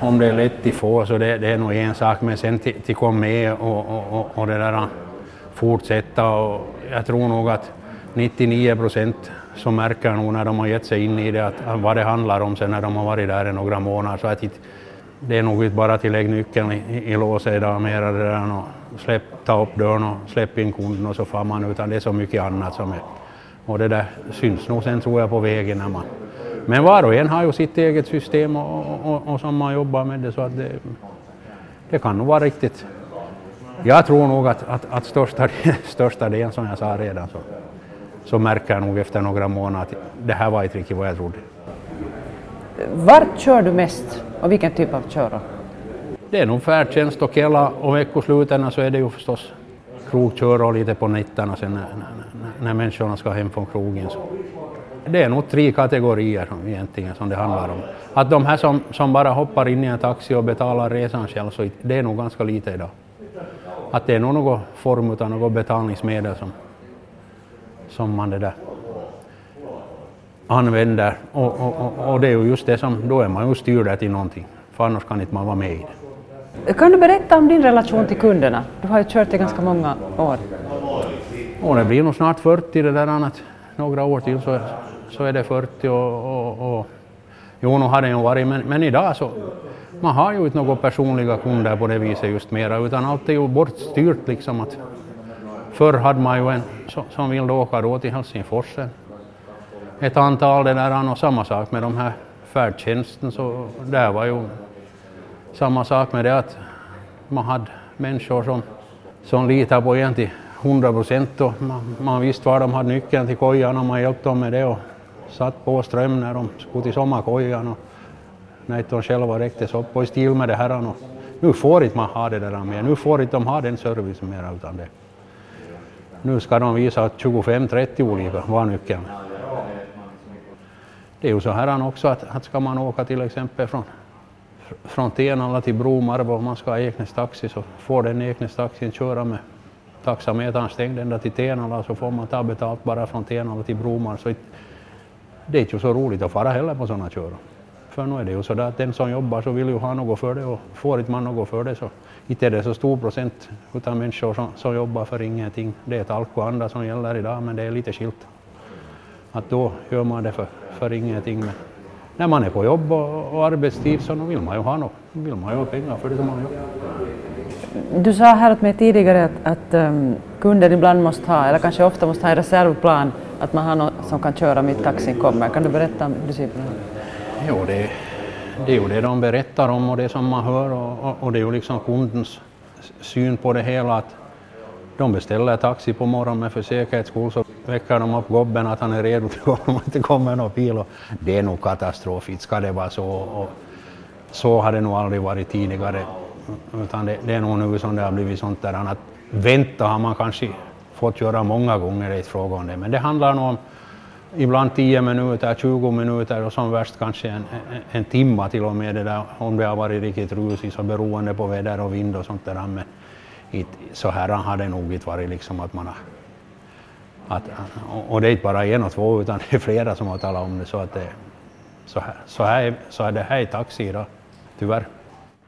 om det är lätt att få så det, det är nog en sak, men sen till, komma med och, och, och, och det där fortsätta och jag tror nog att 99 procent så märker nog när de har gett sig in i det att, att vad det handlar om sen när de har varit där i några månader. Så att det är nog inte bara att lägga nyckeln i, i låset idag mera det där och släpp, ta upp dörren och släpp in kunden och så far man. Utan det är så mycket annat som är och det där syns nog sen tror jag på vägen när man men var och en har ju sitt eget system och, och, och som man jobbar med det så att det, det kan nog vara riktigt. Jag tror nog att, att, att största, största delen, som jag sa redan, så, så märker jag nog efter några månader att det här var inte riktigt vad jag trodde. Vart kör du mest och vilken typ av köra? Det är nog färdtjänst och Kela och veckosluten så är det ju förstås krogkör och lite på nätterna sen när, när, när människorna ska hem från krogen. Så. Det är nog tre kategorier som egentligen som det handlar om. Att de här som, som bara hoppar in i en taxi och betalar resan själv, så det är nog ganska lite idag. Att det är nog någon form av något betalningsmedel som, som man det där använder. Och, och, och, det är ju just det som, då är man ju styrd till någonting, för annars kan inte man vara med i det. Kan du berätta om din relation till kunderna? Du har ju kört i ganska många år. Och det blir nog snart 40 det där annat. Några år till så, så är det 40 och, och, och jo, nog har det ju varit, men, men idag så man har ju inte några personliga kunder på det viset just mera, utan allt är ju bortstyrt liksom. Att förr hade man ju en som ville åka då till Helsingfors ett antal det där och samma sak med de här färdtjänsten så där var ju samma sak med det att man hade människor som, som litar på en till 100 procent och man, man visste var de hade nyckeln till kojan och man hjälpte dem med det och satt på ström när de skulle till sommarkojan och när inte de själva räcktes upp och i stil med det här. Och nu får inte man ha det där mer, nu får inte de ha den servicen mer utan det. Nu ska de visa 25-30 olika var nyckeln Det är ju så här också att, att ska man åka till exempel från, från Tenala till Bromarva och man ska ha Eknäs taxi så får den Eknäs taxin köra med taxametern stängd ända till Tenala så får man ta betalt bara från Tenala till Bromar. Så det är inte så roligt att fara heller på sådana kör. För nu är det ju så att den som jobbar så vill ju ha något för det och får inte man något för det så inte är det så stor procent utan människor som, som jobbar för ingenting. Det är ett alkoanda som gäller idag men det är lite skilt. Att då gör man det för, för ingenting. Men när man är på jobb och, och arbetstid så vill man ju ha något. Vill man ju ha pengar för det som man gör. Du sa här åt mig tidigare att, att ehm, um, kunden ibland måste ha, eller kanske ofta måste ha en reservplan, att man har någon som kan köra mitt taxin kommer. Kan du berätta om principerna? Jo, det, det är ju det de berättar om och det som man hör och, och, och det är ju liksom kundens syn på det hela att de beställer taxi på morgonen men för säkerhets skull så väcker de upp gubben att han är redo till om det inte kommer någon bil. Och det är nog katastrof, ska det vara så. Och så har det nog aldrig varit tidigare. Utan det, det är nog nu som det har blivit sånt där att vänta har man kanske fått göra många gånger, det är fråga om det. Men det handlar nog om ibland 10 minuter, 20 minuter och som värst kanske en, en, en timma till och med det där, om det har varit riktigt rusigt så beroende på väder och vind och sånt där. Men it, så här har det nog inte varit liksom att man har att, och det är inte bara en och två utan det är flera som har talat om det så att det så här, så här, så är det här i taxi idag, tyvärr.